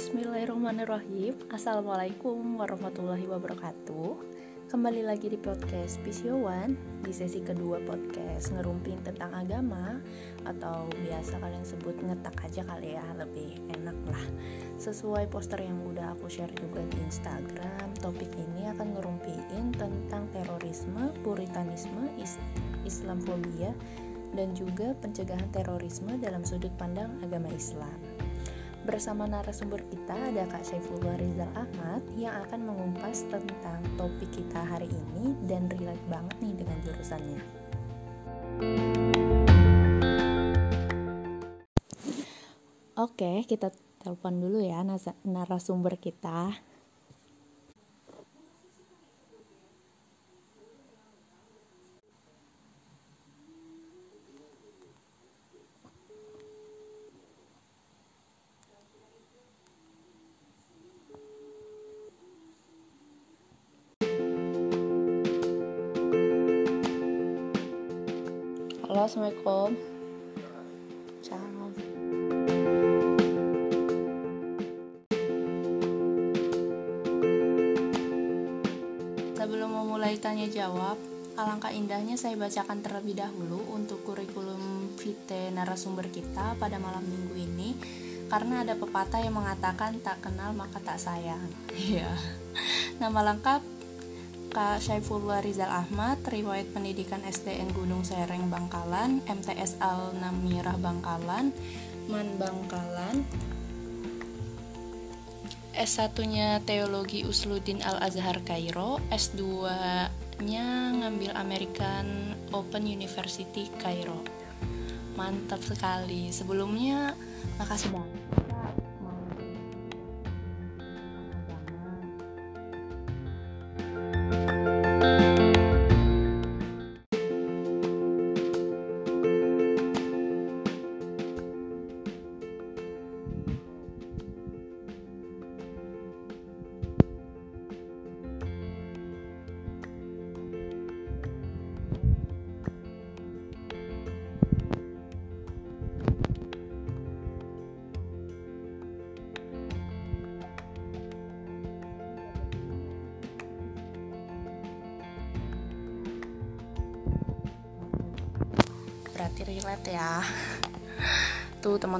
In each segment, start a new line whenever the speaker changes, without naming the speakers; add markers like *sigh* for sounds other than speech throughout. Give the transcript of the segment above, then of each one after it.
Bismillahirrahmanirrahim. Assalamualaikum warahmatullahi wabarakatuh. Kembali lagi di podcast Pisio One. Di sesi kedua podcast Ngerumpin tentang agama Atau biasa kalian sebut ngetak aja kali ya Lebih enak lah. Sesuai poster yang udah aku share juga di Instagram Topik ini akan ngerumpiin tentang terorisme, puritanisme, is Islamfobia dan juga pencegahan terorisme dalam sudut pandang agama Islam. Bersama narasumber kita ada Kak Syaifullah Rizal Ahmad yang akan mengumpas tentang topik kita hari ini dan relate banget nih dengan jurusannya. Oke, kita telepon dulu ya narasumber kita. Assalamualaikum. Salam. Sebelum memulai tanya jawab, alangkah indahnya saya bacakan terlebih dahulu untuk kurikulum vitae narasumber kita pada malam minggu ini karena ada pepatah yang mengatakan tak kenal maka tak sayang. *laughs* Iya. Nama lengkap Kak Syaifullah Rizal Ahmad, riwayat pendidikan SDN Gunung Sereng Bangkalan, MTS Al Namirah Bangkalan, Man Bangkalan, S1-nya Teologi Usluddin Al Azhar Kairo, S2-nya ngambil American Open University Kairo. Mantap sekali. Sebelumnya makasih banget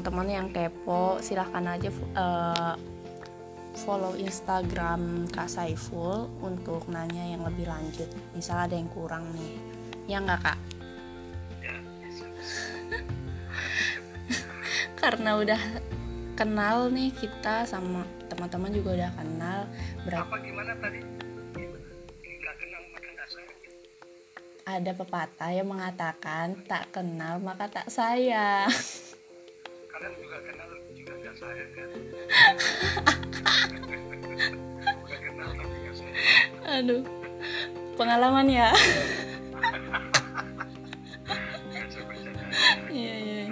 teman-teman yang kepo silahkan aja uh, follow Instagram Kak Saiful untuk nanya yang lebih lanjut. Misal ada yang kurang nih. Ya nggak kak? *laughs* Karena udah kenal nih kita sama teman-teman juga udah kenal
berapa apa gimana tadi?
Ada pepatah yang mengatakan tak kenal maka tak sayang. *laughs*
Kenal juga gak sayang kan? kenal tapi gak sayang.
Aduh, pengalaman ya. Iya iya.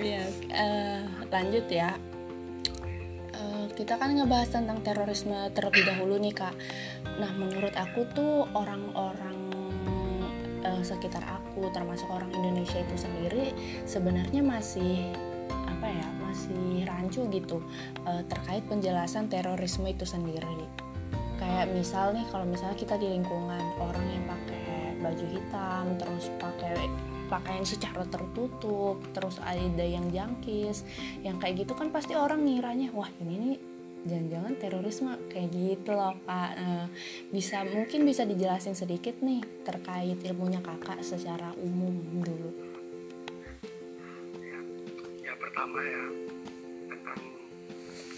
Ya, uh, lanjut ya eh, kita kan ngebahas tentang terorisme terlebih dahulu nih kak Nah, menurut aku tuh orang-orang uh, sekitar aku, termasuk orang Indonesia itu sendiri, sebenarnya masih apa ya, masih rancu gitu uh, terkait penjelasan terorisme itu sendiri. Kayak misal nih, kalau misalnya kita di lingkungan orang yang pakai baju hitam, terus pakai pakaian secara tertutup, terus ada yang jangkis, yang kayak gitu kan pasti orang ngiranya, wah ini nih jangan-jangan terorisme kayak gitu loh kak. Nah, bisa mungkin bisa dijelasin sedikit nih terkait ilmunya kakak secara umum dulu.
Ya, ya pertama ya tentang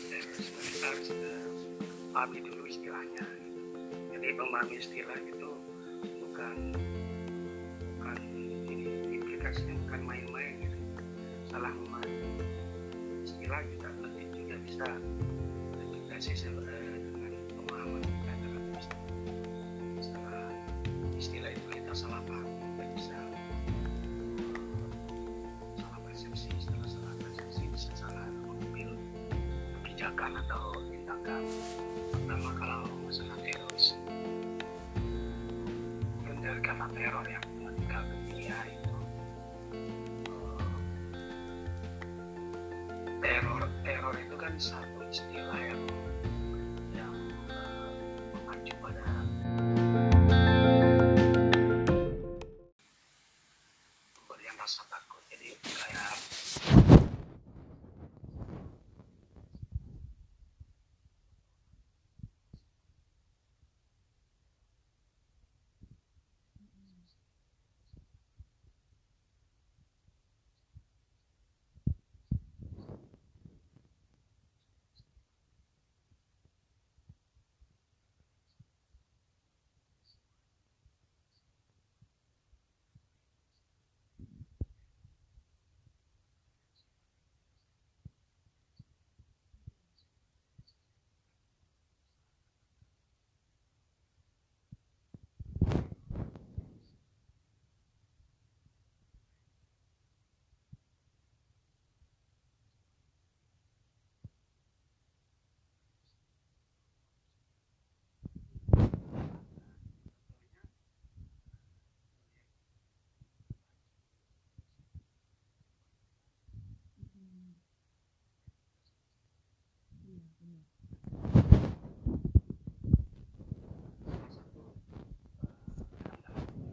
terorisme kita harus pahami dulu istilahnya. Jadi memahami istilah itu bukan bukan ini implikasinya bukan main-main gitu. Salah memahami istilah kita nanti juga bisa sisi dengan pemahaman kita terhadap istilah itu kita salah paham kita bisa salah persepsi salah persepsi bisa salah mengambil kebijakan atau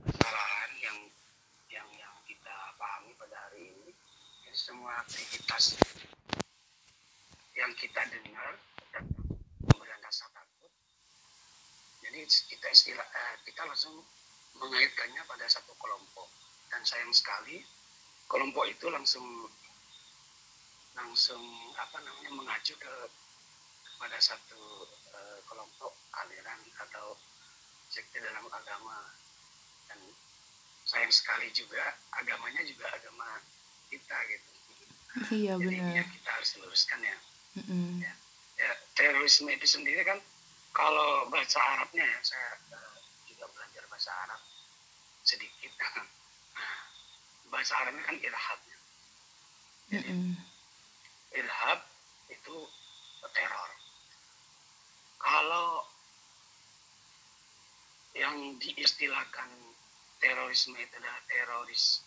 kesalahan yang yang yang kita pahami pada hari ini ya, semua aktivitas yang kita dengar pemberian rasa takut. Jadi kita istilah eh, kita langsung mengaitkannya pada satu kelompok. Dan sayang sekali kelompok itu langsung langsung apa namanya mengacu ke kepada satu eh, kelompok aliran atau sekte dalam agama. Dan sayang sekali juga agamanya juga agama kita gitu.
Iya
jadi ya
benar
kita harus luruskan ya.
Mm-mm.
ya terorisme itu sendiri kan kalau bahasa Arabnya ya saya eh, juga belajar bahasa Arab sedikit. *laughs* Bahasa Arabnya kan irhab
Mm-mm.
irhab itu teror kalau yang diistilahkan terorisme itu adalah teroris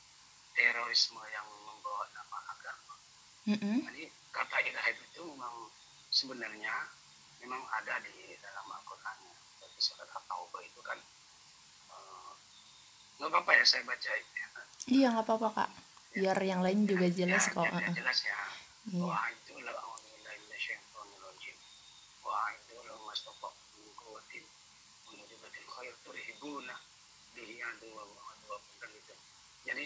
terorisme yang membawa nama agama.
Mm-mm.
jadi kata irhab itu memang sebenarnya memang ada di dalam Al-Quran tapi surat At-Taubah itu kan eh, nggak apa-apa ya saya baca ya.
iya nggak apa-apa kak. Biar yang lain juga jelas
ya,
kok.
ya, jelas ya.
Iya.
Wah itu lah Alhamdulillah minasyaitonirrajim. Wah itu lah mastofa min quwwatin wa mujibatil khair turhibuna aduwa kan itu. Jadi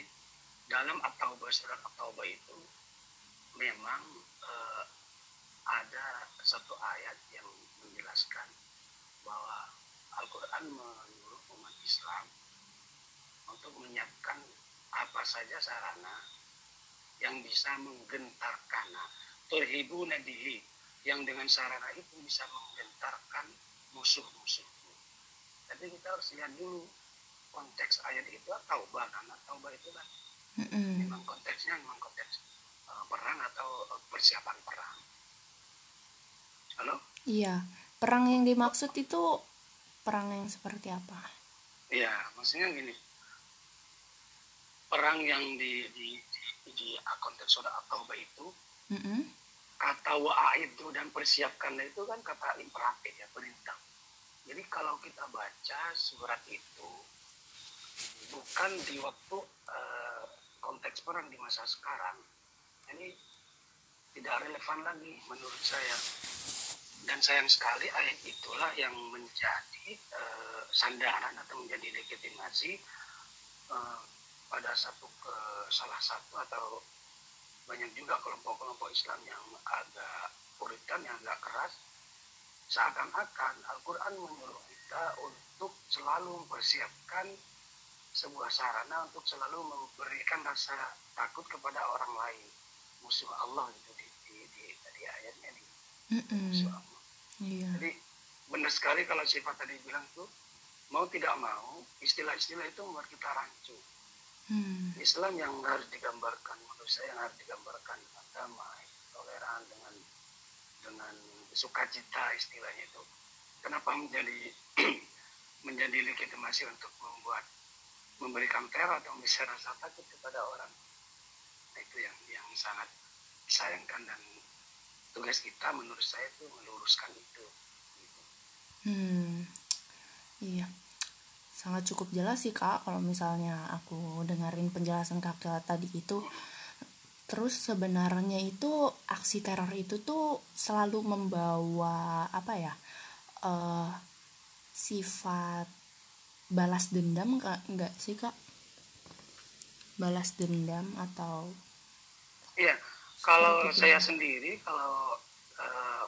dalam At-Taubah surat At-Taubah itu memang eh, ada satu ayat yang menjelaskan bahwa Al-Quran menyuruh umat Islam untuk menyiapkan apa saja sarana yang bisa menggentarkan turhibu nabihi yang dengan sarana itu bisa menggentarkan musuh-musuhmu. Tapi kita harus lihat dulu konteks ayat itu taubah kan taubah itu kan
Mm-mm.
memang konteksnya memang konteks uh, perang atau uh, persiapan perang. Halo?
iya perang yang dimaksud itu perang yang seperti apa
Iya, maksudnya gini. Perang yang di di di, di konteks At-Taubah itu
Mm-mm.
kata wa'aidu dan persiapkan itu kan kata imperatif ya perintah. Jadi kalau kita baca surat itu bukan di waktu eh, konteks perang di masa sekarang, ini tidak relevan lagi menurut saya. Dan sayang sekali ayat itulah yang menjadi eh, sandaran atau menjadi legitimasi eh, pada satu ke salah satu atau banyak juga kelompok-kelompok Islam yang agak puritan yang agak keras seakan-akan Al-Quran menyuruh kita untuk selalu mempersiapkan sebuah sarana untuk selalu memberikan rasa takut kepada orang lain. Musuh Allah itu di, di, di, di ayatnya di musuh Allah.
Iya.
Jadi benar sekali kalau sifat tadi bilang tuh mau tidak mau istilah-istilah itu membuat kita rancu.
Hmm.
Islam yang harus digambarkan manusia yang harus digambarkan dengan damai, toleran dengan dengan sukacita istilahnya itu. Kenapa menjadi *clears throat* menjadi legitimasi untuk membuat memberikan teror atau bisa rasa takut kepada orang? Nah, itu yang yang sangat disayangkan dan tugas kita menurut saya itu meluruskan itu gitu.
hmm iya sangat cukup jelas sih kak kalau misalnya aku dengerin penjelasan kakak tadi itu terus sebenarnya itu aksi teror itu tuh selalu membawa apa ya uh, sifat balas dendam kak enggak sih kak balas dendam atau
iya kalau saya sendiri kalau uh,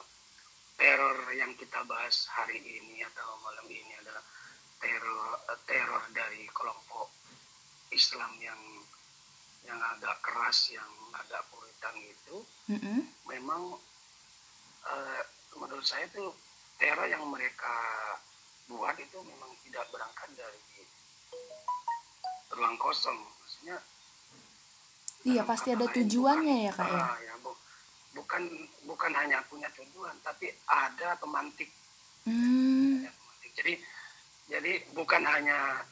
teror yang kita bahas hari ini atau malam ini adalah teror teror dari kelompok Islam yang yang agak keras yang agak puritan itu mm -hmm. memang uh, menurut saya itu teror yang mereka buat itu memang tidak berangkat dari ruang kosong maksudnya
iya pasti ada tujuannya bukan, ya kak ya,
uh, ya bu, bukan bukan hanya punya tujuan tapi ada pemantik hmm. jadi jadi bukan hanya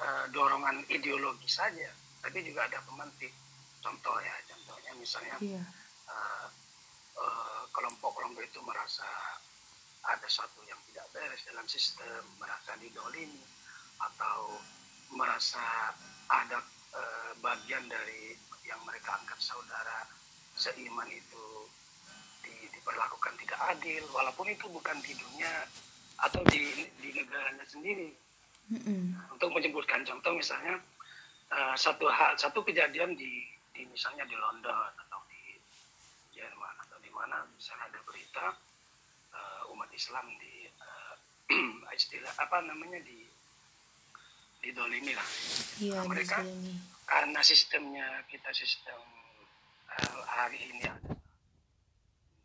uh, dorongan ideologi saja tapi juga ada pemantik contoh ya contohnya misalnya. Iya. uh, kelompok-kelompok itu merasa ada satu yang tidak beres dalam sistem merasa didolimi atau merasa ada uh, bagian dari yang mereka anggap saudara seiman itu di, diperlakukan tidak adil walaupun itu bukan di dunia atau di di negaranya sendiri mm -hmm. untuk menyebutkan contoh misalnya uh, satu hal satu kejadian di, di misalnya di London atau di Jerman atau di mana misalnya ada berita uh, umat Islam di uh, *clears throat* istilah apa namanya di di dolimi lah.
Iya,
nah, mereka karena sistemnya kita sistem uh, hari ini ada.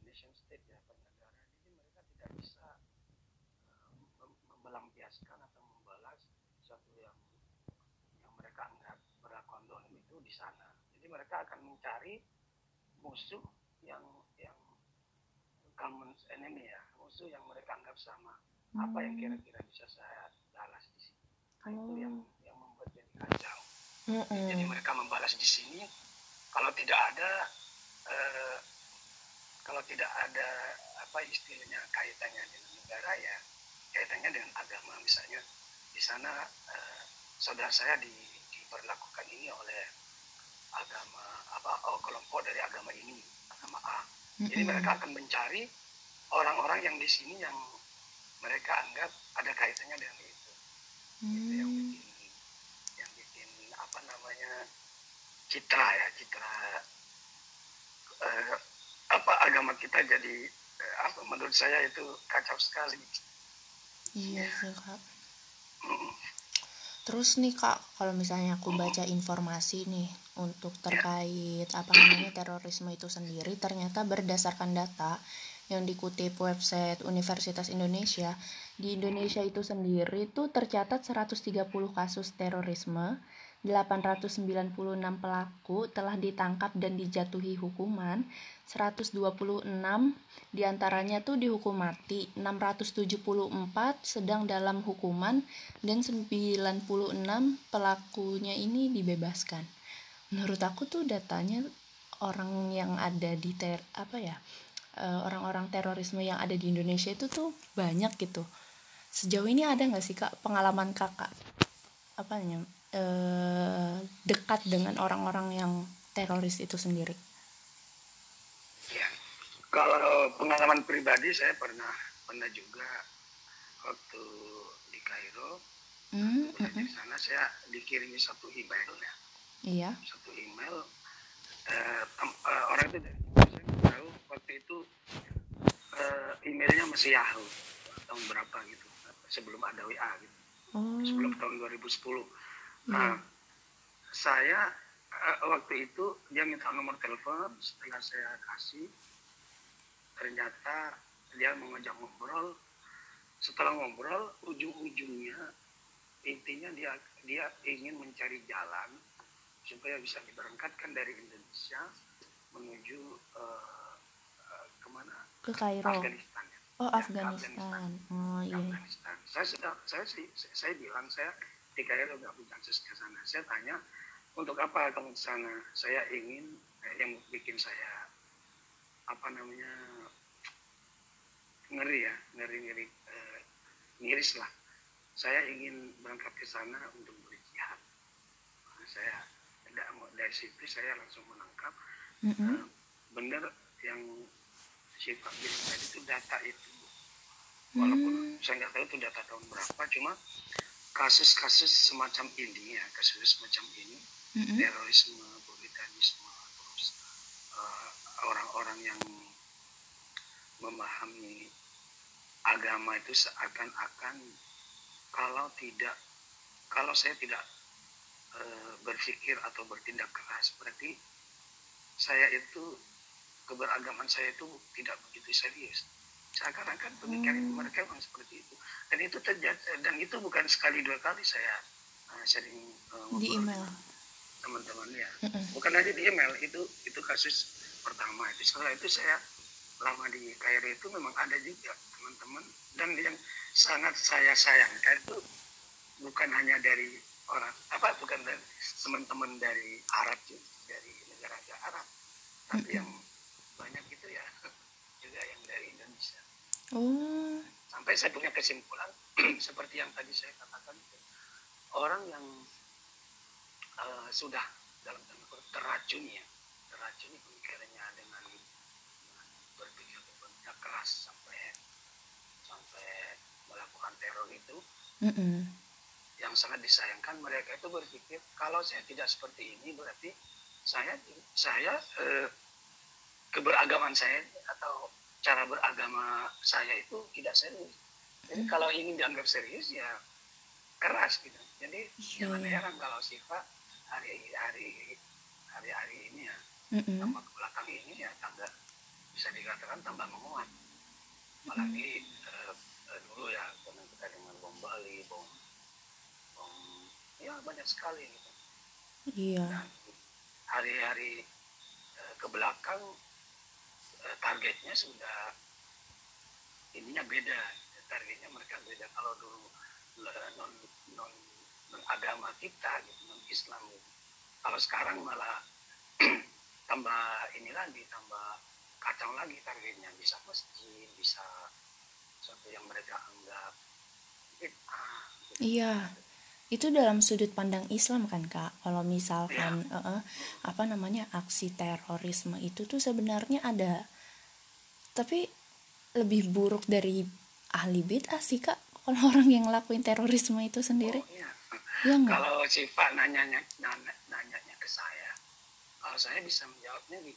Nation state ya bernegara jadi mereka tidak bisa uh, melampiaskan atau membalas sesuatu yang yang mereka anggap berlakuan dolim itu di sana. Jadi mereka akan mencari musuh yang common enemy ya musuh yang mereka anggap sama hmm. apa yang hmm. kira-kira bisa saya balas di sini nah, itu oh. yang yang membuat jadi kacau mm -mm. jadi mereka membalas di sini kalau tidak ada eh, kalau tidak ada apa istilahnya kaitannya dengan negara ya kaitannya dengan agama misalnya di sana eh, saudara saya di, diperlakukan ini oleh agama apa oh, kelompok dari agama ini agama A. jadi mereka akan mencari orang-orang yang di sini yang mereka anggap ada kaitannya dengan itu mm. itu yang hmm. bikin yang bikin apa namanya citra ya citra uh, apa agama kita jadi uh, apa menurut saya itu kacau sekali
iya sih kak mm. Terus nih kak kalau misalnya aku baca informasi nih untuk terkait apa namanya terorisme itu sendiri ternyata berdasarkan data yang dikutip website Universitas Indonesia di Indonesia itu sendiri tuh tercatat 130 kasus terorisme 896 pelaku telah ditangkap dan dijatuhi hukuman. 126 di antaranya tuh dihukum mati. 674 sedang dalam hukuman. dan 96 pelakunya ini dibebaskan. Menurut aku tuh datanya orang yang ada di ter apa ya eh, orang-orang terorisme yang ada di Indonesia itu tuh banyak gitu. Sejauh ini ada nggak sih kak pengalaman kakak? Apa namanya eh, dekat dengan orang-orang yang teroris itu sendiri
ya kalau pengalaman pribadi saya pernah pernah juga waktu di Kairo mm, -hmm. di sana saya dikirimi satu email ya
iya
satu email uh, uh, orang itu dari saya tahu waktu itu uh, emailnya masih Yahoo tahun berapa gitu sebelum ada WA gitu oh. sebelum tahun 2010 iya. Nah saya uh, waktu itu dia minta nomor telepon setelah saya kasih ternyata dia mengajak ngobrol setelah ngobrol ujung-ujungnya intinya dia dia ingin mencari jalan supaya bisa diberangkatkan dari Indonesia menuju uh, uh, ke mana?
Ke Kairo.
Afghanistan.
Ya. Oh ya, Afghanistan. Oh iya.
Afghanistan. Saya sudah saya sih saya bilang saya Kairo nggak punya akses ke sana. Saya tanya untuk apa kamu ke sana? Saya ingin eh, yang bikin saya apa namanya ngeri ya ngeri ngeri uh, miris lah saya ingin berangkat ke sana untuk berjihad nah, saya dari situ saya langsung menangkap mm -hmm. benar yang sifat tadi itu data itu walaupun mm. saya nggak tahu itu data tahun berapa cuma kasus-kasus semacam ini ya kasus semacam ini mm -hmm. terorisme puritanisme terus uh, orang-orang yang memahami agama itu seakan-akan kalau tidak kalau saya tidak e, berpikir atau bertindak keras berarti saya itu keberagaman saya itu tidak begitu serius seakan-akan pemikiran hmm. mereka memang seperti itu. Dan itu terjadi dan itu bukan sekali dua kali saya uh, sering uh,
di email.
teman-teman ya. Mm -mm. bukan aja di email itu itu kasus pertama. Itu setelah itu saya lama di Kairo itu memang ada juga teman-teman. Dan yang sangat saya sayangkan itu bukan hanya dari orang apa bukan dari teman-teman dari Arab juga dari negara Arab. Tapi yang banyak itu ya juga yang dari Indonesia oh. sampai saya punya kesimpulan *clears throat* seperti yang tadi saya katakan orang yang uh, sudah dalam tanda terracuni ya terracuni pemikirannya dengan, dengan berpikir berpikir keras sampai sampai melakukan teror itu mm -hmm. yang sangat disayangkan mereka itu berpikir kalau saya tidak seperti ini berarti saya saya eh, keberagaman saya atau cara beragama saya itu tidak serius jadi mm. kalau ingin dianggap serius ya keras gitu jadi yeah. jangan heran kalau sifat hari hari hari hari ini ya mm-hmm. tambah ke belakang ini ya tambah bisa dikatakan tambah menguat apalagi mm-hmm. uh, dulu ya karena kita dengan bom Bali bom bom ya banyak sekali gitu
iya yeah.
hari-hari uh, ke belakang targetnya sudah ininya beda targetnya mereka beda kalau dulu non non non agama kita gitu non Islam gitu. kalau sekarang malah *clears throat* tambah ini lagi tambah kacau lagi targetnya bisa masjid bisa sesuatu yang mereka anggap
ah, gitu. iya itu dalam sudut pandang Islam kan kak kalau misalkan ya. uh, uh, apa namanya aksi terorisme itu tuh sebenarnya ada tapi lebih buruk dari ahli bid'ah sih kak. Kalau *laughs* orang yang ngelakuin terorisme itu sendiri. Oh,
iya. ya kalau sifat nanya nanya nanya ke saya kalau saya bisa menjawabnya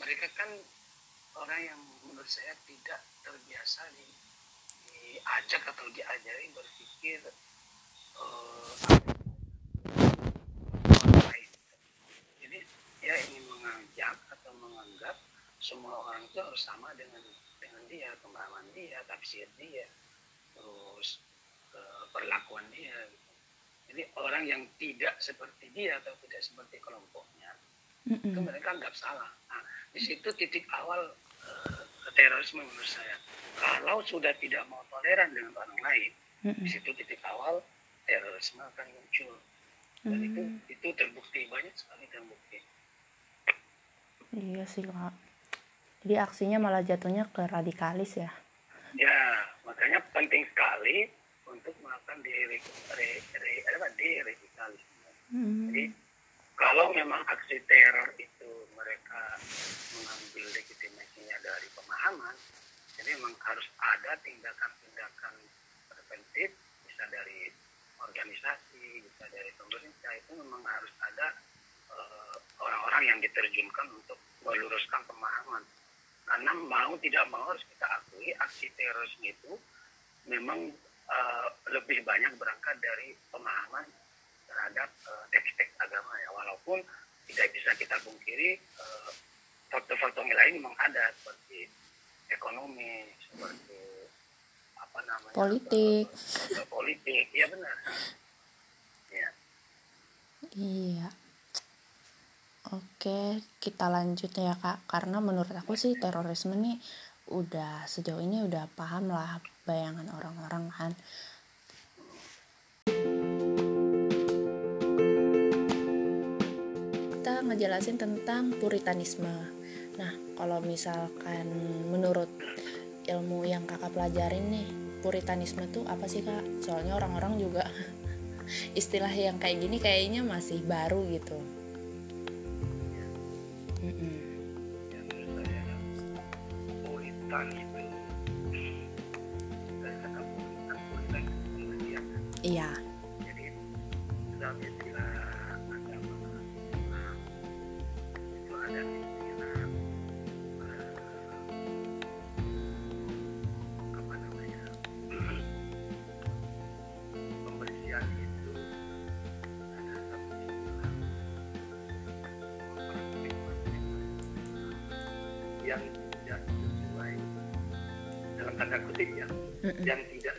mereka kan orang yang menurut saya tidak terbiasa di, diajak atau diajari berpikir uh, jadi dia ingin mengajak atau menganggap semua orang itu harus sama dengan dengan dia pemahaman dia tafsir dia terus uh, perlakuan dia gitu. jadi orang yang tidak seperti dia atau tidak seperti kelompoknya mm-hmm. itu mereka anggap salah nah, di situ titik awal uh, terorisme menurut saya kalau sudah tidak mau toleran dengan orang lain mm-hmm. di situ titik awal terorisme akan muncul dan itu itu terbukti banyak sekali terbukti
iya sih kak jadi aksinya malah jatuhnya ke radikalis ya
ya makanya penting sekali untuk melakukan diri deradikalisme mm-hmm. jadi kalau memang aksi teror itu mereka mengambil legitimasinya dari pemahaman, jadi memang harus ada tindakan-tindakan preventif, bisa dari organisasi, bisa dari pemerintah, itu memang harus ada uh, orang-orang yang diterjunkan untuk meluruskan pemahaman. Karena mau tidak mau harus kita akui aksi terorisme itu memang uh, lebih banyak berangkat dari pemahaman terhadap uh, teks-teks agama ya. Walaupun tidak bisa kita pungkiri uh, faktor-faktor lain memang ada seperti ekonomi seperti apa namanya
politik.
uh, politik. Ya benar.
Ya iya oke kita lanjut ya kak. Karena menurut aku sih terorisme nih udah sejauh ini udah paham lah bayangan orang-orang kan. Ngejelasin tentang puritanisme. Nah, kalau misalkan menurut ilmu yang kakak pelajarin nih puritanisme tuh apa sih kak? Soalnya orang-orang juga *laughs* istilah yang kayak gini kayaknya masih baru gitu
puritan itu dari kata puritan puritan itu
iya
tanda kutip ya yang tidak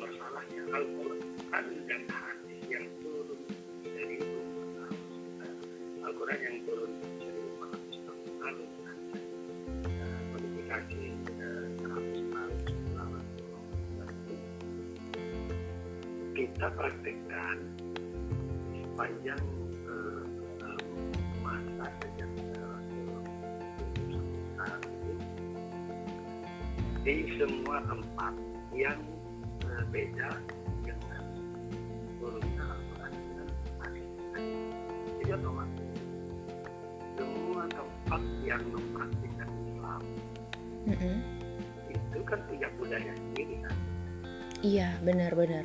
Masalahnya Al-Quran dan hadis yang turun dari eh, yang turun dari lalu eh, modifikasi eh, 100 tahun selama kita praktekkan sepanjang di semua tempat yang eh, beda dengan turunnya Al-Quran dan hadis. Jadi otomatis semua tempat yang mempraktikkan Islam
Mm-mm.
itu kan punya budaya sendiri kan,
iya benar-benar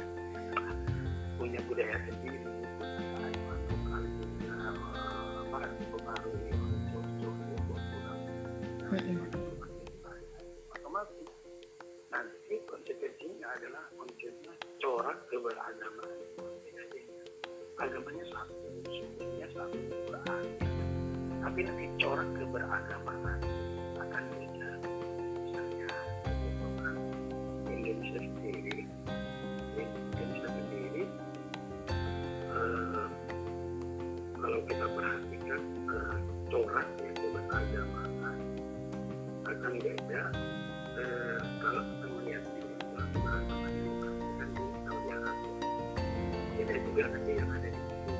nanti yang ada di situ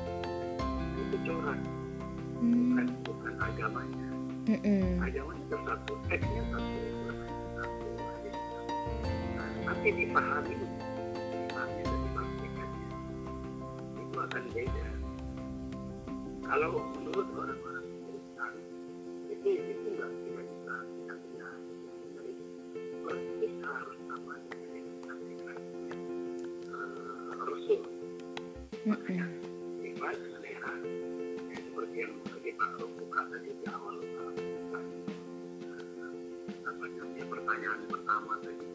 itu corak bukan
Mm.
bukan agamanya
Mm-mm.
agamanya itu satu teksnya satu satu satu. Nah, tapi dipahami dipahami dan dipraktikannya itu akan beda kalau namanya pertanyaan pertama tadi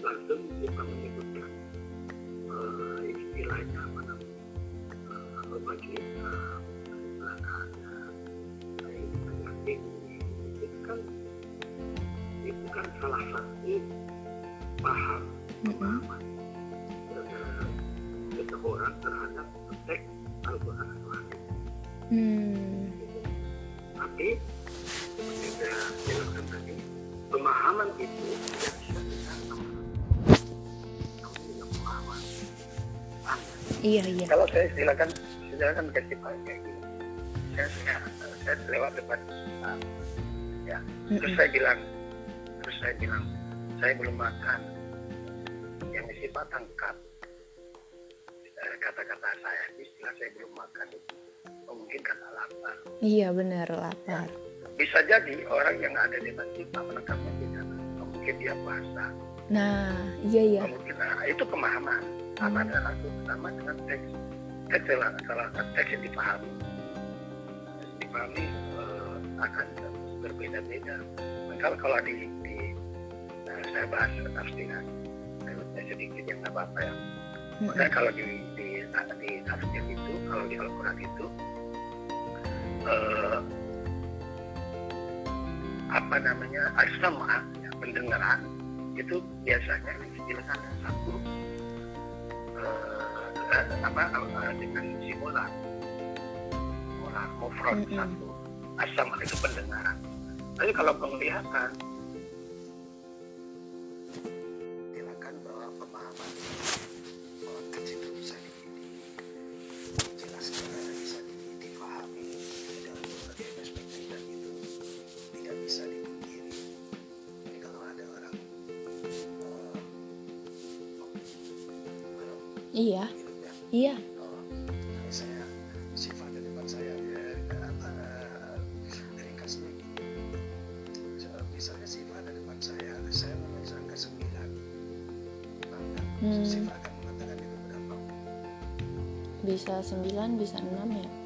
langsung kita menyebutkan uh, istilahnya apa namanya uh, ini itu kan itu kan salah satu paham
Mm-mm.
pemahaman
iya iya.
Kalau saya silakan silakan kasih pakai kayak saya, saya, saya lewat depan ah, ya. Terus saya bilang terus saya bilang saya belum makan. Yang disifat tangkap eh,
kata-kata saya istilah saya belum makan itu. Oh, mungkin karena lapar.
Iya benar lapar. Ya.
bisa jadi orang yang ada di masjid menangkapnya tidak mungkin dia puasa.
Nah iya iya.
Mungkin nah, itu pemahaman tanah darah sama dengan teks teks asalkan teks yang dipahami. Dipahami uh, akan berbeda-beda. Maka kalau di, di nah, saya bahas tafsirnya saya sedikit yang nggak apa-apa ya. Maka kalau di di di tafsir itu kalau di Al-Quran itu uh, apa namanya asma ya, pendengaran itu biasanya diletakkan satu Eh, apa dengan simulan. Olah mufrad mm -hmm. satu. Asam itu pendengaran. Tapi kalau penglihatan
hmm. Bisa 9 bisa 6 ya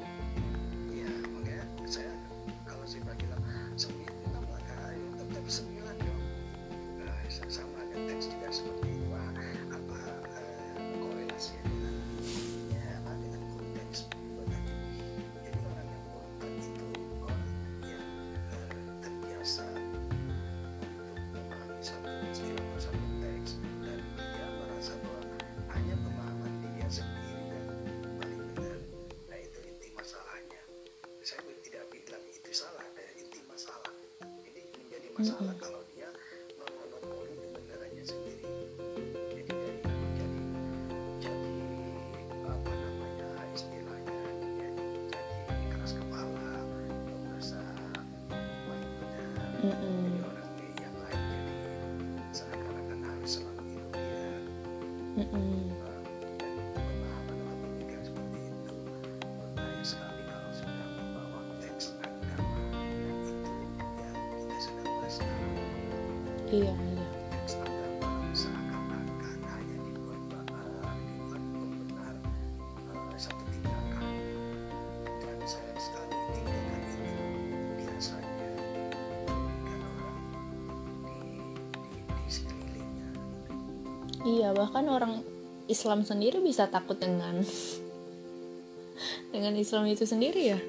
Iya,
bahkan orang Islam sendiri bisa takut dengan *laughs* dengan Islam itu sendiri ya.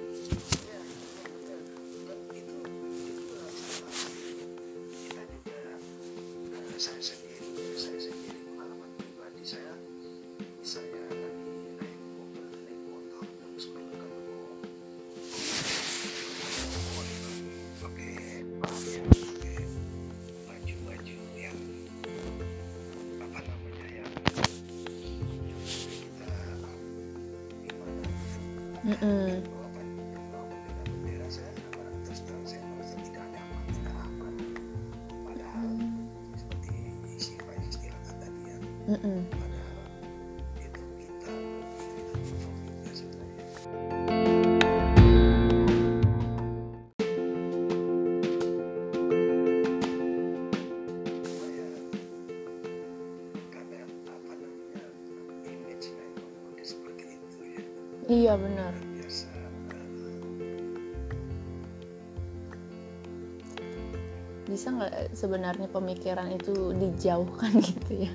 sebenarnya pemikiran itu dijauhkan *laughs* gitu ya.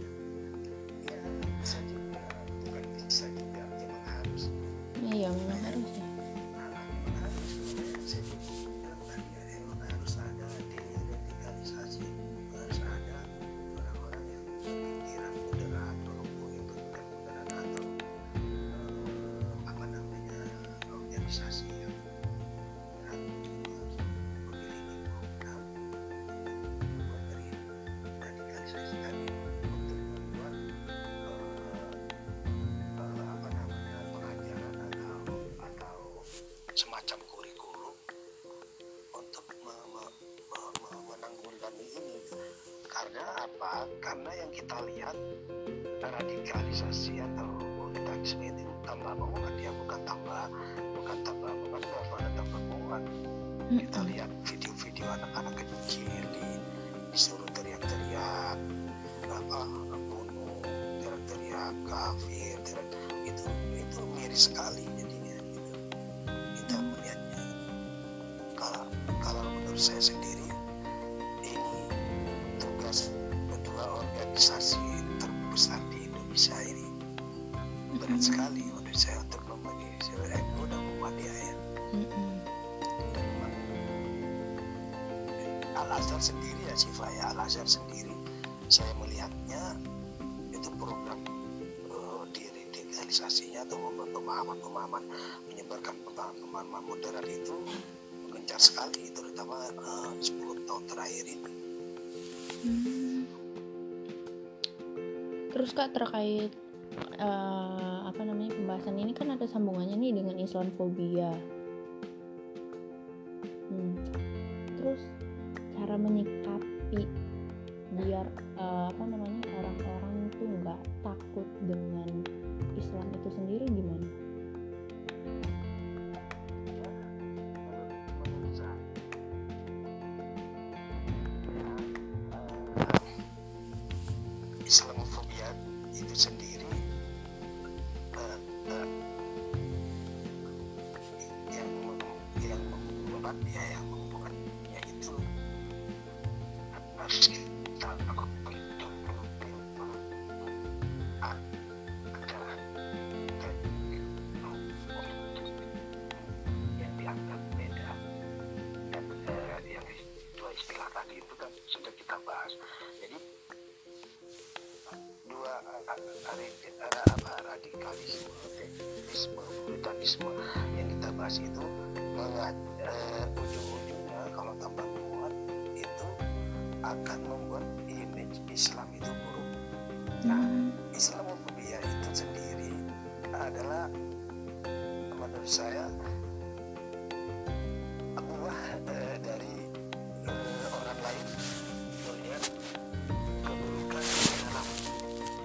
Kita lihat video-video anak-anak kecil di, disuruh teriak-teriak apa bunuh teriak-teriak kafir teriak, itu itu miris sekali jadinya gitu. kita melihatnya. Kalau kalau menurut saya sendiri ya Siva ya Al-Azhar sendiri saya melihatnya itu program uh, diradikalisasinya atau pemahaman-pemahaman menyebarkan pemahaman moderat itu gencar sekali terutama uh, 10 tahun terakhir ini
hmm. terus kak terkait uh, apa namanya pembahasan ini kan ada sambungannya nih dengan Islamfobia hmm. terus cara menyikapi biar uh, apa namanya orang-orang itu nggak takut
saya. Buah uh, dari uh, orang lain. Melihat keburukan dalam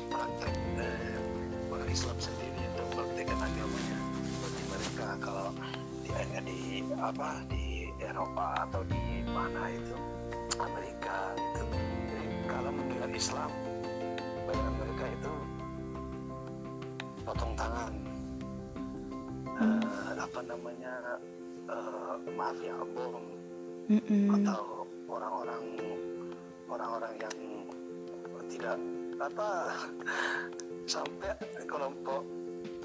praktek eh, orang Islam sendiri atau praktekan agamanya. Bagi mereka kalau di, di apa apa namanya eh, mafia bom. Atau orang-orang orang-orang yang tidak apa *laughs* sampai kelompok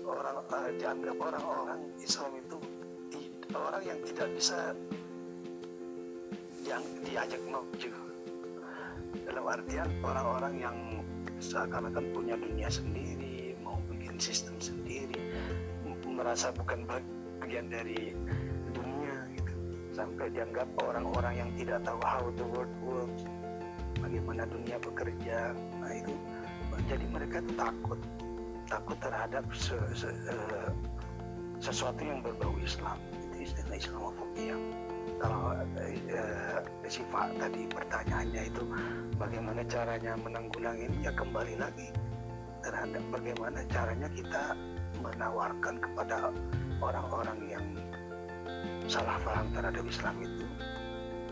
orang uh, dianggap orang-orang Islam itu di, orang yang tidak bisa yang diajak maju. Dalam artian orang-orang yang seakan-akan punya dunia sendiri mau bikin sistem sendiri merasa bukan bagian dari dunia gitu. Sampai dianggap orang-orang yang tidak tahu how the world works bagaimana dunia bekerja nah itu jadi mereka itu takut takut terhadap se, se, uh, sesuatu yang berbau Islam. Itu istilah Islamofobia kalau uh, sifat tadi pertanyaannya itu bagaimana caranya menanggulangi ya kembali lagi terhadap bagaimana caranya kita menawarkan kepada orang-orang yang salah paham terhadap Islam itu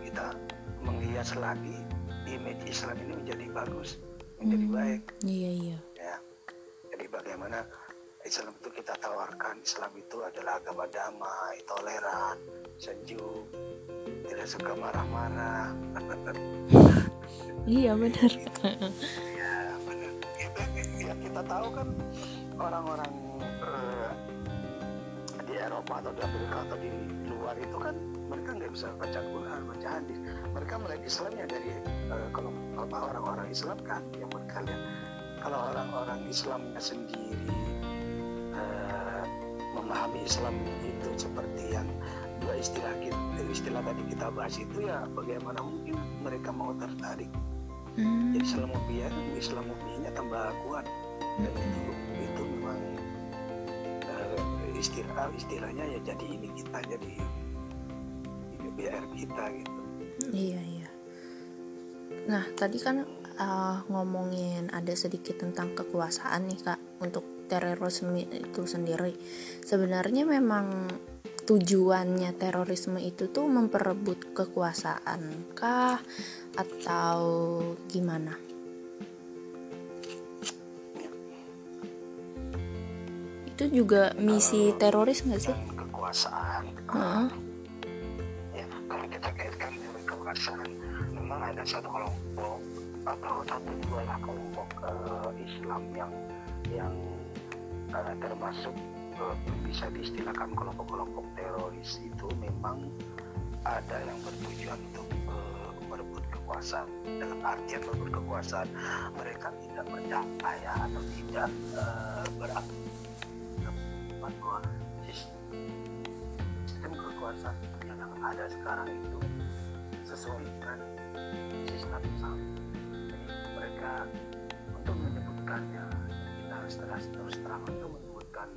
kita menghias lagi image Islam ini menjadi bagus, menjadi hmm, baik.
Iya iya.
Ya, jadi bagaimana Islam itu kita tawarkan Islam itu adalah agama damai, toleran, sejuk, tidak suka marah-marah.
iya *laughs* benar.
Iya benar. Kita, ya, kita tahu kan orang-orang Eropa atau di Amerika atau di luar itu kan mereka nggak bisa baca Quran, baca hadis. Mereka melihat Islamnya dari uh, kalau orang-orang Islam kan yang mereka lihat. Kalau orang-orang Islamnya sendiri uh, memahami Islam itu seperti yang dua istilah kita, istilah tadi kita bahas itu ya bagaimana mungkin mereka mau tertarik. Hmm. Jadi Islamofobia, Islamofobianya tambah kuat dan itu istilah istilahnya ya jadi ini kita jadi BR kita gitu.
Iya iya. Nah tadi kan uh, ngomongin ada sedikit tentang kekuasaan nih kak untuk terorisme itu sendiri. Sebenarnya memang tujuannya terorisme itu tuh memperebut kekuasaan kah atau gimana? Itu juga misi teroris nggak sih?
Kekuasaan.
Uh-huh.
Ya, kalau kita kaitkan dengan kekuasaan, memang ada satu kelompok atau satu dua lah kelompok uh, Islam yang yang uh, termasuk uh, bisa diistilahkan kelompok-kelompok teroris itu memang ada yang bertujuan untuk uh, merebut kekuasaan dalam artian merebut kekuasaan mereka tidak percaya atau tidak uh, beranggapan kekuasaan yang ada sekarang itu sesuai dengan sistem Islam mereka untuk menyebutkannya kita terus terus terang untuk menyebutkan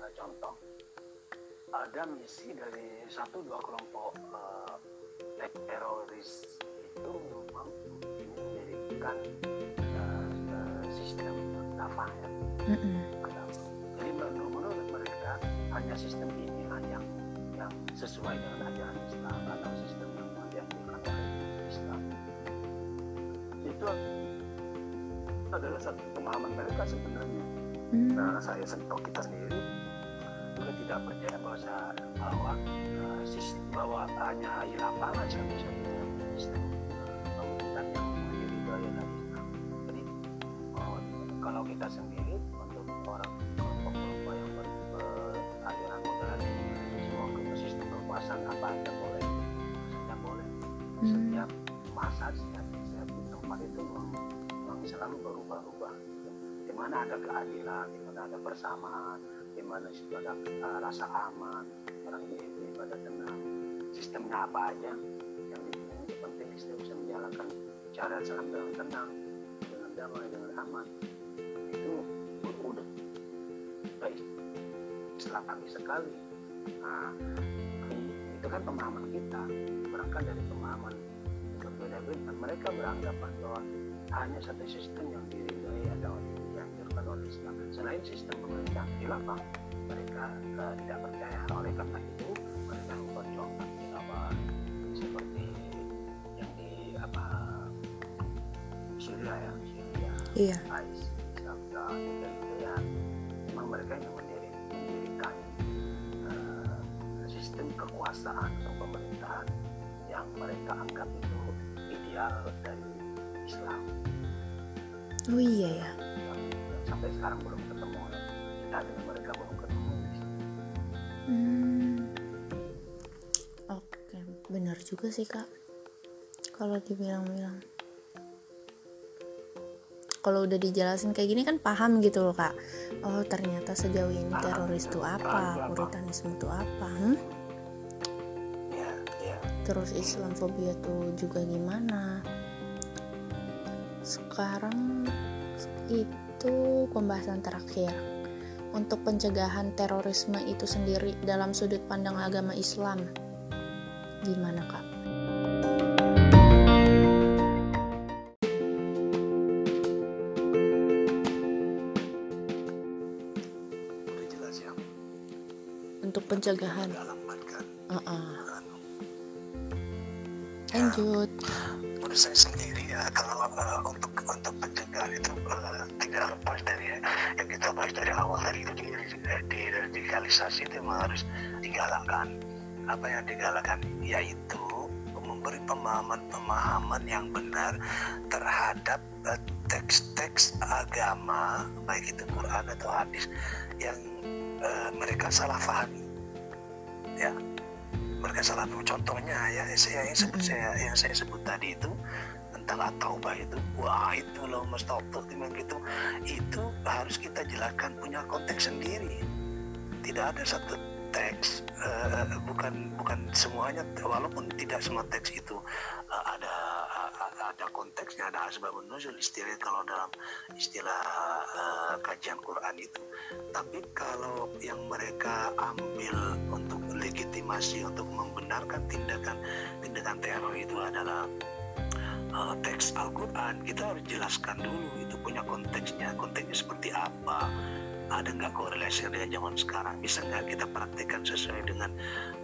uh, contoh ada misi dari satu dua kelompok uh, teroris itu memang ingin mendirikan uh, uh, sistem kafah ya. Mm -hmm. Jadi menurut, menurut mereka hanya sistem inilah yang yang sesuai dengan ajaran Islam atau sistem yang dianjurkan oleh Islam. Itu adalah satu pemahaman mereka sebenarnya. Hmm. Nah, saya sentuh kita sendiri mereka tidak percaya bahwa bahwa sistem bahwa hanya hilafah saja bisa yang menjadi gaya dari Islam. Jadi kalau kita sendiri untuk orang masa setiap setiap tempat itu memang selalu berubah-ubah. Di mana ada keadilan, di mana ada persamaan, di mana situ ada uh, rasa aman, orang beribadah tenang. Sistemnya apa aja yang penting kita bisa menjalankan cara salam dengan tenang, dengan damai, dengan aman. Itu udah baik islami sekali. Nah, itu kan pemahaman kita berangkat dari pemahaman Mereka beranggapan bahwa hanya satu sistem yang diridhoi atau dianjurkan oleh Islam. Selain sistem pemerintah khilafah, mereka uh, tidak percaya. Oleh karena itu, mereka memperjuangkan khilafah seperti yang di apa Syria ya, Syria,
iya. Oh iya ya.
Sampai sekarang belum ketemu. Kita dengan mereka belum ketemu.
Hmm. Oke, benar juga sih kak. Kalau dibilang-bilang. Kalau udah dijelasin kayak gini kan paham gitu loh kak. Oh ternyata sejauh ini teroris itu apa, puritanisme itu apa? Hmm? Terus Islamfobia tuh juga gimana? Sekarang itu pembahasan terakhir untuk pencegahan terorisme itu sendiri dalam sudut pandang agama Islam. Gimana kak? Untuk pencegahan. Uh -uh. Lanjut.
Saya sendiri ya kalau uh, untuk untuk pencegahan itu uh, tidak lepas dari yang kita bahas dari awal tadi itu di, di radikalisasi itu memang harus digalakkan. Apa yang digalakkan yaitu memberi pemahaman-pemahaman yang benar terhadap teks-teks uh, agama baik itu Quran atau hadis yang uh, mereka salah pahami. Ya, mereka salah contohnya ya saya yang sebut saya yang saya sebut tadi itu tentang at-taubah itu. Wah itu loh mas Topel gitu. Itu harus kita jelaskan punya konteks sendiri. Tidak ada satu teks uh, bukan bukan semuanya walaupun tidak semua teks itu uh, ada ada konteksnya ada asbabun nuzul istilah kalau dalam istilah uh, kajian Quran itu. Tapi kalau yang mereka ambil untuk legitimasi untuk membenarkan tindakan tindakan teror itu adalah uh, teks Al-Quran kita harus jelaskan dulu itu punya konteksnya konteksnya seperti apa. Ada nggak korelasi dengan zaman sekarang? Bisa nggak kita praktekkan sesuai dengan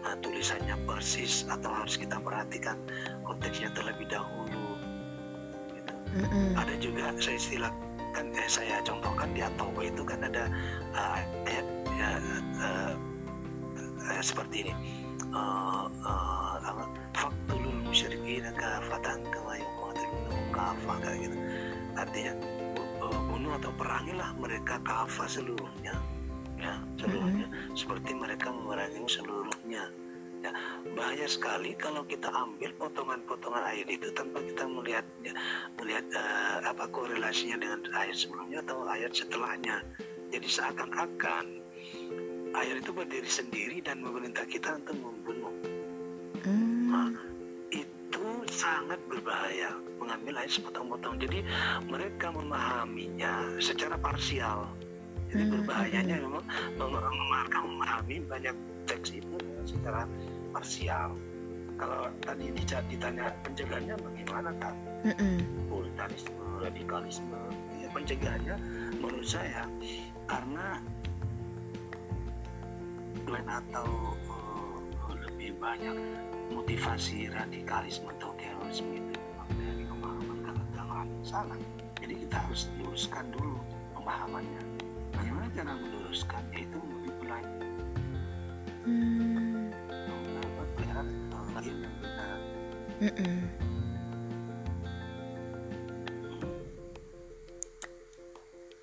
uh, tulisannya persis atau harus kita perhatikan konteksnya terlebih dahulu? Gitu. Ada juga saya istilahkan eh, saya contohkan di Atoba itu kan ada uh, ayat ya, uh, uh, seperti ini. Uh, uh, kafah kayak gitu. Artinya bu- bunuh atau perangilah mereka kafah seluruhnya. Ya seluruhnya. Seperti mereka memerangi seluruhnya. Ya bahaya sekali kalau kita ambil potongan-potongan ayat itu tanpa kita melihat melihat eh, apa korelasinya dengan ayat sebelumnya atau ayat setelahnya. Jadi seakan-akan ayat itu berdiri sendiri dan memerintah kita untuk membunuh.
Mm.
itu sangat berbahaya mengambil ayat sepotong-potong. Jadi mereka memahaminya secara parsial. Jadi
Hmm,
berbahayanya memang mem- mereka memahami banyak teks itu secara parsial. Kalau tadi ditanya pencegahannya bagaimana kan puritanisme radikalisme ya, pencegahannya menurut saya karena lain atau eh, lebih banyak motivasi radikalisme atau itu memang dari pemahaman kegagalan salah jadi kita harus luruskan dulu pemahamannya bagaimana cara meluruskan itu lebih
Mm.
eh, lagi yang benar
Mm-mm.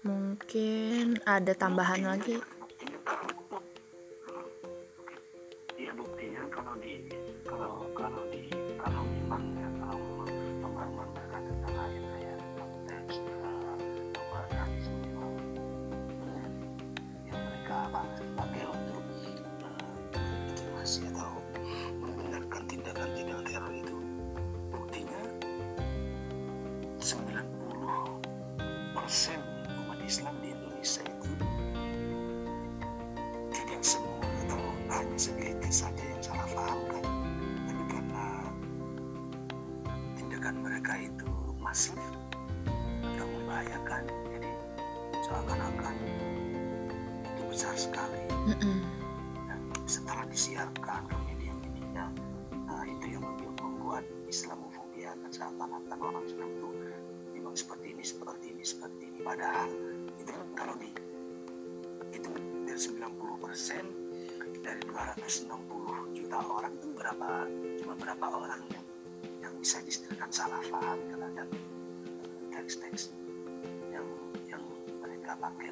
Mungkin ada tambahan lagi.
Setelah disiarkan ke media-media nah itu yang membuat Islamofobia seakan-akan orang Islam itu memang seperti ini seperti ini seperti ini. Padahal itu kalau di itu dari 90 persen dari 260 juta orang itu berapa cuma berapa orang yang yang bisa disediakan salah paham terhadap teks-teks yang yang mereka pakai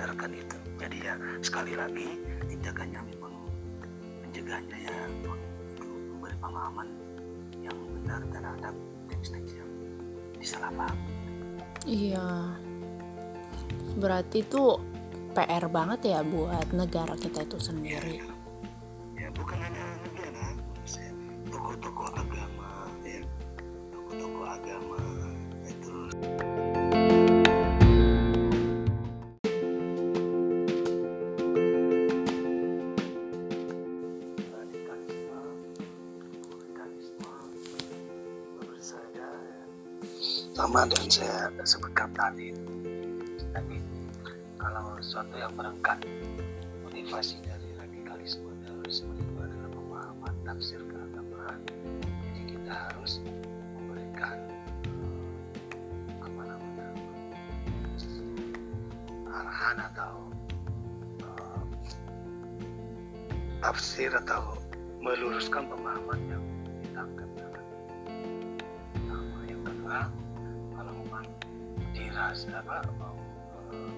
membenarkan itu. Jadi ya sekali lagi tindakannya memang pencegahannya ya memberi pemahaman yang benar terhadap teks-teks yang disalahpahami
Iya. Berarti itu PR banget ya buat negara kita itu sendiri.
ya terorisme itu adalah pemahaman tafsir keagamaan. Jadi kita harus memberikan eh, apa namanya arahan atau eh, tafsir atau meluruskan pemahaman yang ditangkap Pertama, yang kedua kalau memang dirasa apa eh,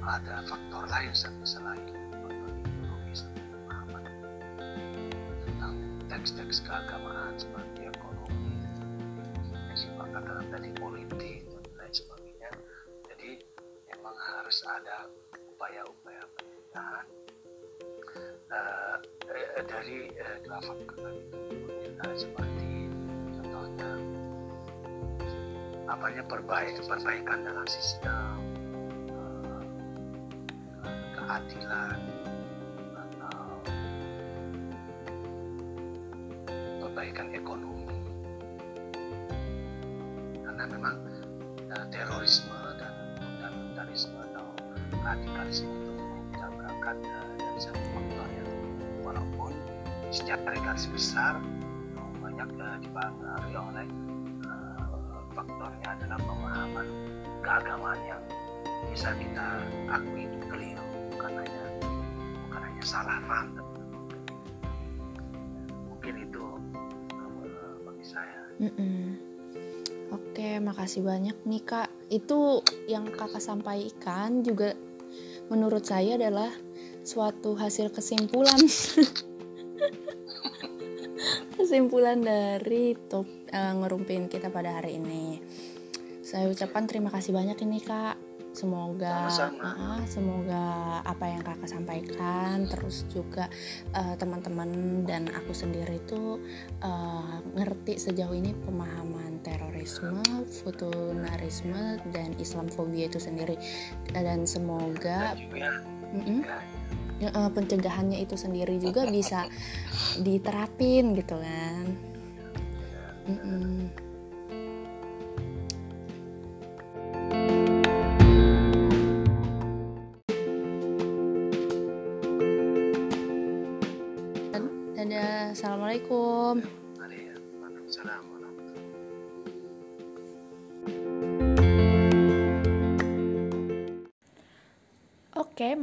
ada faktor lain selain teks-teks keagamaan seperti ekonomi, kesepakatan tadi politik dan lain sebagainya. Jadi memang harus ada upaya-upaya pencegahan eh, dari faktor tadi Nah, seperti contohnya apanya perbaik perbaikan dalam sistem eh, keadilan secara garis besar banyak uh, dipengaruhi oleh uh, faktornya adalah pemahaman keagamaan yang bisa kita akui itu keliru bukan hanya bukan hanya salah paham mungkin itu uh, bagi saya
Mm -mm. Oke, makasih banyak nih kak. Itu yang kakak sampaikan juga menurut saya adalah suatu hasil kesimpulan. *laughs* kesimpulan dari top uh, ngerumpin kita pada hari ini. Saya ucapkan terima kasih banyak ini kak semoga
Sama-sama.
uh, semoga apa yang kakak sampaikan terus juga uh, teman-teman dan aku sendiri itu uh, ngerti sejauh ini pemahaman terorisme, futunarisme dan Islamfobia itu sendiri dan semoga
dan juga
mm-mm, uh, pencegahannya itu sendiri juga bisa diterapin gitu kan. Mm-mm. Dadah,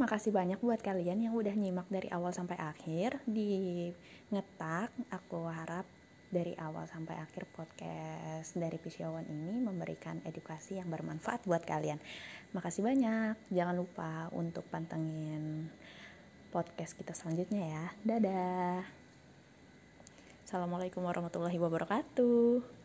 Oke, makasih banyak buat kalian yang udah nyimak dari awal sampai akhir di ngetak. Aku harap dari awal sampai akhir podcast dari Pisyawan ini memberikan edukasi yang bermanfaat buat kalian. Makasih banyak. Jangan lupa untuk pantengin podcast kita selanjutnya ya. Dadah. Assalamualaikum warahmatullahi wabarakatuh.